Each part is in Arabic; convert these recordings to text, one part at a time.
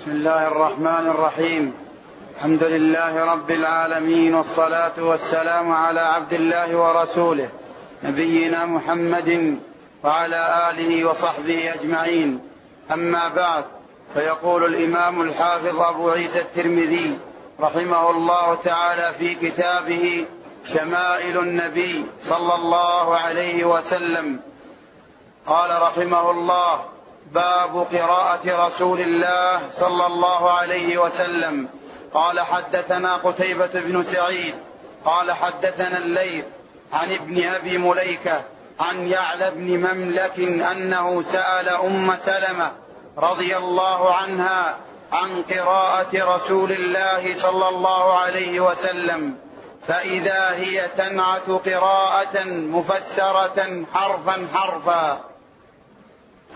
بسم الله الرحمن الرحيم. الحمد لله رب العالمين والصلاة والسلام على عبد الله ورسوله نبينا محمد وعلى آله وصحبه أجمعين. أما بعد فيقول الإمام الحافظ أبو عيسى الترمذي رحمه الله تعالى في كتابه شمائل النبي صلى الله عليه وسلم. قال رحمه الله باب قراءة رسول الله صلى الله عليه وسلم. قال حدثنا قتيبة بن سعيد قال حدثنا الليث عن ابن أبي مليكة عن يعلى بن مملك أنه سأل أم سلمة رضي الله عنها عن قراءة رسول الله صلى الله عليه وسلم فإذا هي تنعت قراءة مفسرة حرفا حرفا.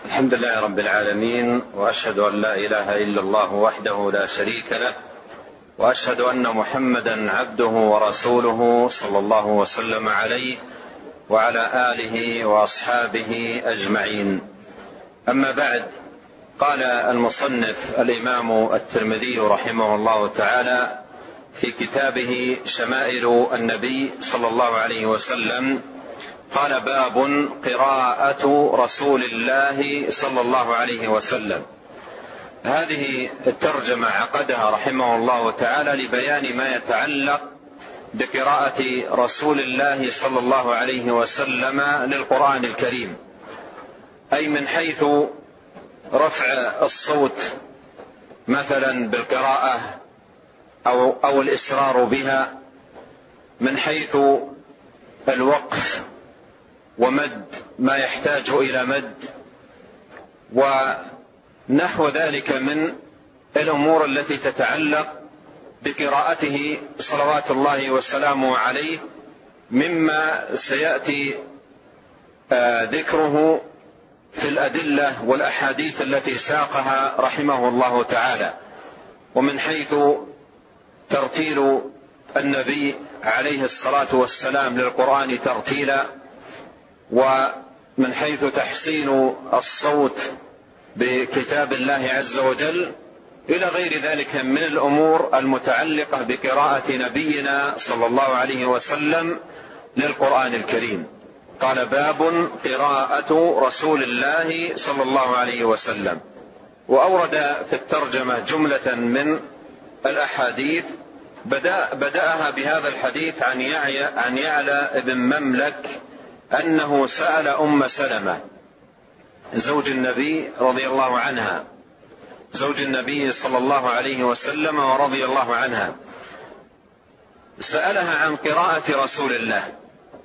الحمد لله رب العالمين وأشهد أن لا إله إلا الله وحده لا شريك له وأشهد أن محمدا عبده ورسوله صلى الله وسلم عليه وعلى آله وأصحابه أجمعين. أما بعد قال المصنف الإمام الترمذي رحمه الله تعالى في كتابه شمائل النبي صلى الله عليه وسلم قال باب قراءة رسول الله صلى الله عليه وسلم. هذه الترجمة عقدها رحمه الله تعالى لبيان ما يتعلق بقراءة رسول الله صلى الله عليه وسلم للقرآن الكريم. أي من حيث رفع الصوت مثلا بالقراءة أو أو الإسرار بها من حيث الوقف ومد ما يحتاج إلى مد. ونحو ذلك من الأمور التي تتعلق بقراءته صلوات الله وسلامه عليه مما سيأتي آه، ذكره في الأدلة والأحاديث التي ساقها رحمه الله تعالى. ومن حيث ترتيل النبي عليه الصلاة والسلام للقرآن ترتيلا ومن حيث تحسين الصوت بكتاب الله عز وجل إلى غير ذلك من الأمور المتعلقة بقراءة نبينا صلى الله عليه وسلم للقرآن الكريم. قال باب قراءة رسول الله صلى الله عليه وسلم. وأورد في الترجمة جملة من الأحاديث بدأ بدأها بهذا الحديث عن يعلى عن يعلى بن مملك أنه سأل أم سلمة زوج النبي رضي الله عنها. زوج النبي صلى الله عليه وسلم ورضي الله عنها. سألها عن قراءة رسول الله.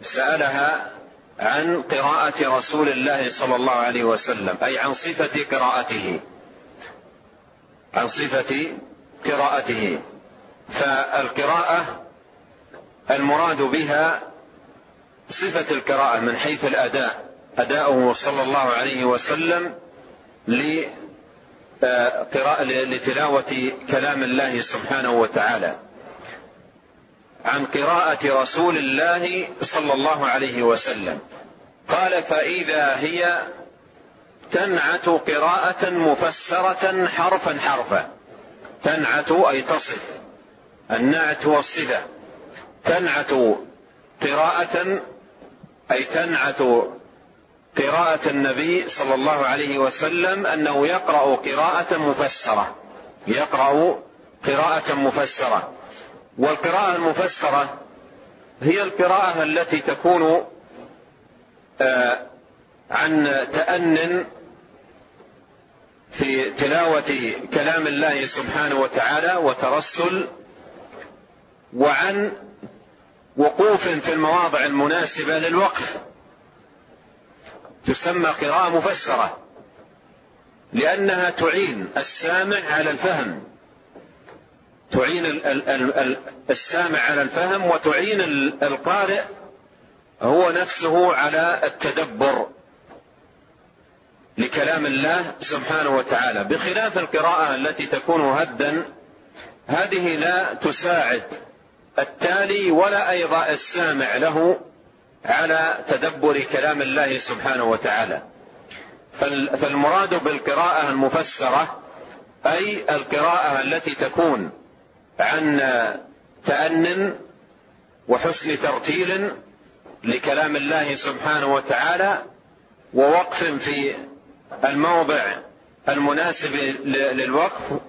سألها عن قراءة رسول الله صلى الله عليه وسلم أي عن صفة قراءته. عن صفة قراءته. فالقراءة المراد بها صفة القراءة من حيث الأداء. أداؤه صلى الله عليه وسلم لقراءة لتلاوة كلام الله سبحانه وتعالى. عن قراءة رسول الله صلى الله عليه وسلم. قال فإذا هي تنعت قراءة مفسرة حرفا حرفا. تنعت أي تصف. النعت والصفة. تنعت قراءة أي تنعت قراءة النبي صلى الله عليه وسلم أنه يقرأ قراءة مفسرة. يقرأ قراءة مفسرة. والقراءة المفسرة هي القراءة التي تكون آه، عن تأن في تلاوة كلام الله سبحانه وتعالى وترسل وعن وقوف في المواضع المناسبة للوقف. تسمى قراءة مفسرة لأنها تعين السامع على الفهم. تعين السامع على الفهم وتعين القارئ هو نفسه على التدبر لكلام الله سبحانه وتعالى. بخلاف القراءة التي تكون هدا هذه لا تساعد التالي ولا أيضا السامع له على تدبر كلام الله سبحانه وتعالى. فالمراد بالقراءة المفسرة أي القراءة التي تكون عن تأن وحسن ترتيل لكلام الله سبحانه وتعالى ووقف في الموضع المناسب للوقف.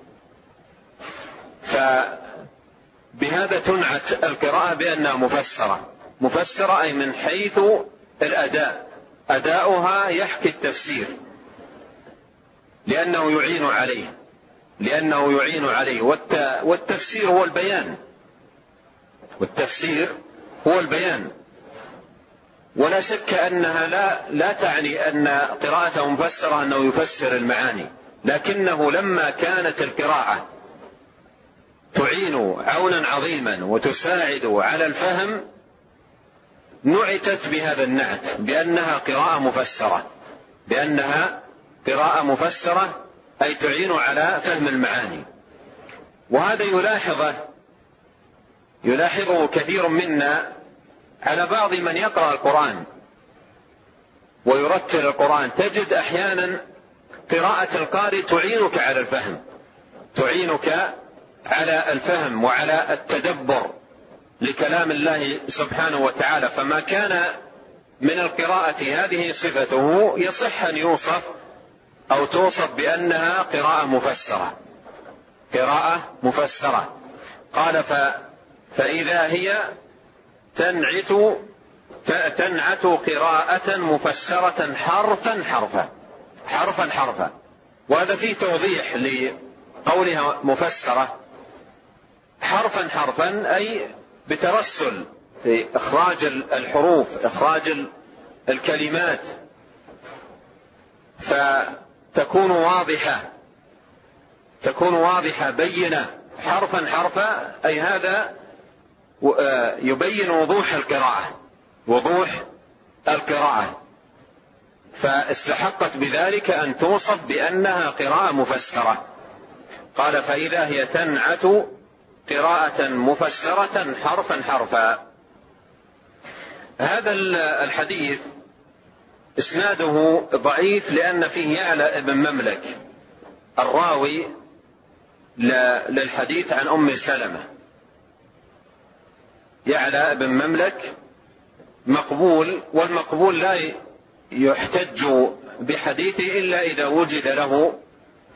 فبهذا تنعت القراءة بأنها مفسرة. مفسرة أي من حيث الأداء. أداؤها يحكي التفسير. لأنه يعين عليه. لأنه يعين عليه. والتفسير هو البيان. والتفسير هو البيان. ولا شك أنها لا لا تعني أن قراءته مفسرة أنه يفسر المعاني. لكنه لما كانت القراءة تعين عونا عظيما وتساعد على الفهم نعتت بهذا النعت بأنها قراءة مفسرة. بأنها قراءة مفسرة أي تعين على فهم المعاني. وهذا يلاحظه يلاحظه كثير منا على بعض من يقرأ القرآن ويرتل القرآن. تجد أحيانا قراءة القارئ تعينك على الفهم تعينك على الفهم وعلى التدبر لكلام الله سبحانه وتعالى فما كان من القراءة هذه صفته يصح أن يوصف أو توصف بأنها قراءة مفسرة. قراءة مفسرة. قال ف فإذا هي تنعت تنعت قراءة مفسرة حرفا حرفا حرفا حرفا. وهذا فيه توضيح لقولها مفسرة. حرفا حرفا أي بترسل في إخراج الحروف إخراج الكلمات. فتكون واضحة تكون واضحة بينة حرفا حرفا. أي هذا آه، يبين وضوح القراءة وضوح القراءة. فاستحقت بذلك أن توصف بأنها قراءة مفسرة. قال فإذا هي تنعت قراءة مفسرة حرفا حرفا. هذا الحديث إسناده ضعيف لأن فيه يعلى ابن مملك الراوي للحديث عن أم سلمة. يعلى بن مملك مقبول والمقبول لا يحتج بحديثه إلا إذا وجد له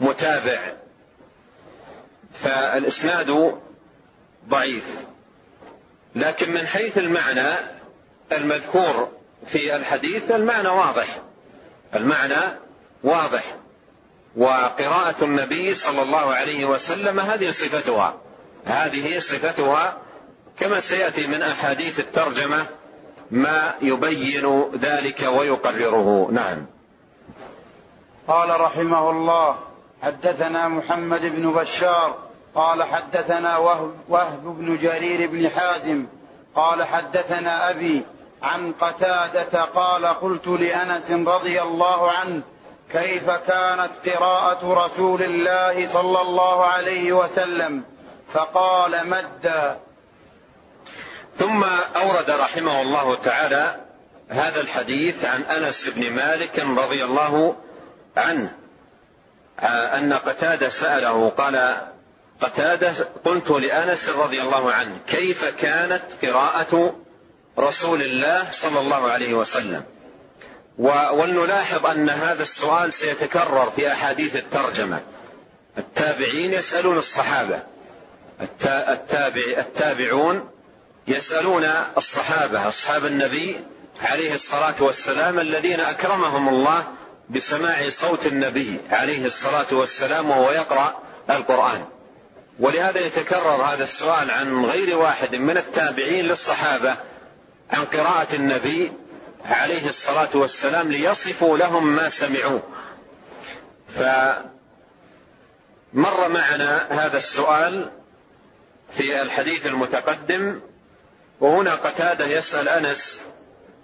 متابع. فالإسناد ضعيف. لكن من حيث المعنى المذكور في الحديث المعنى واضح. المعنى واضح. وقراءة النبي صلى الله عليه وسلم هذه صفتها. هذه صفتها كما سيأتي من أحاديث الترجمة ما يبين ذلك ويقرره. نعم. قال رحمه الله حدثنا محمد بن بشار قال حدثنا وهب, وهب بن جرير بن حازم قال حدثنا أبي عن قتادة قال قلت لأنس رضي الله عنه كيف كانت قراءة رسول الله صلى الله عليه وسلم؟ فقال مدا ثم أورد رحمه الله تعالى هذا الحديث عن أنس بن مالك رضي الله عنه أن قتادة سأله قال قتادة قلت لأنس رضي الله عنه كيف كانت قراءة رسول الله صلى الله عليه وسلم؟ ولنلاحظ أن هذا السؤال سيتكرر في أحاديث الترجمة. التابعين يسألون الصحابة. التابع التابعون يسألون الصحابة أصحاب النبي عليه الصلاة والسلام الذين أكرمهم الله بسماع صوت النبي عليه الصلاة والسلام وهو يقرأ القرآن. ولهذا يتكرر هذا السؤال عن غير واحد من التابعين للصحابة عن قراءة النبي عليه الصلاة والسلام ليصفوا لهم ما سمعوه فمر معنا هذا السؤال في الحديث المتقدم وهنا قتادة يسأل أنس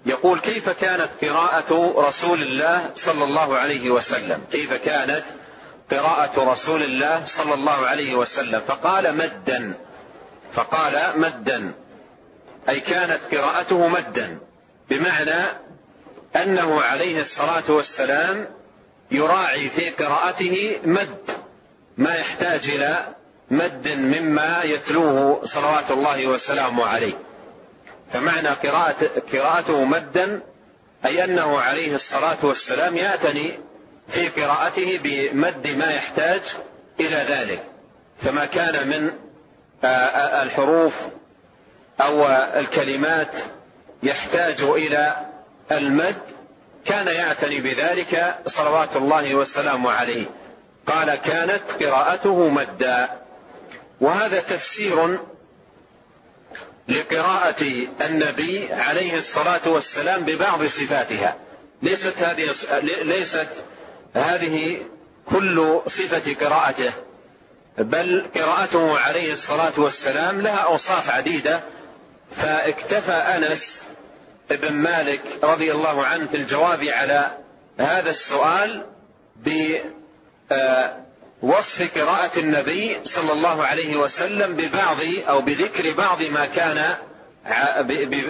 يقول كيف كانت قراءة رسول الله صلى الله عليه وسلم؟ كيف كانت؟ قراءة رسول الله صلى الله عليه وسلم فقال مدا فقال مدا أي كانت قراءته مدا بمعنى أنه عليه الصلاة والسلام يراعي في قراءته مد ما يحتاج إلى مد مما يتلوه صلوات الله وسلامه عليه. فمعنى قراءة قراءته مدا أي أنه عليه الصلاة والسلام يعتني في قراءته بمد ما يحتاج إلى ذلك فما كان من الحروف أو الكلمات يحتاج إلى المد. كان يعتني بذلك صلوات الله وسلامه عليه. قال كانت قراءته مدا. وهذا تفسير لقراءة النبي عليه الصلاة والسلام ببعض صفاتها. ليست هذه ليست هذه كل صفة قراءته بل قراءته عليه الصلاة والسلام لها أوصاف عديدة. فاكتفى أنس بن مالك رضي الله عنه في الجواب على هذا السؤال بوصف قراءة النبي صلى الله عليه وسلم ببعض أو بذكر بعض ما كان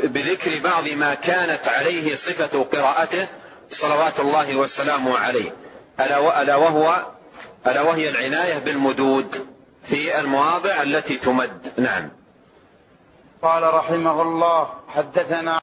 بذكر بعض ما كانت عليه صفة قراءته صلوات الله وسلامه عليه. ألا وهو ألا وهي العناية بالمدود في المواضع التي تمد. نعم. قال رحمه الله حدثنا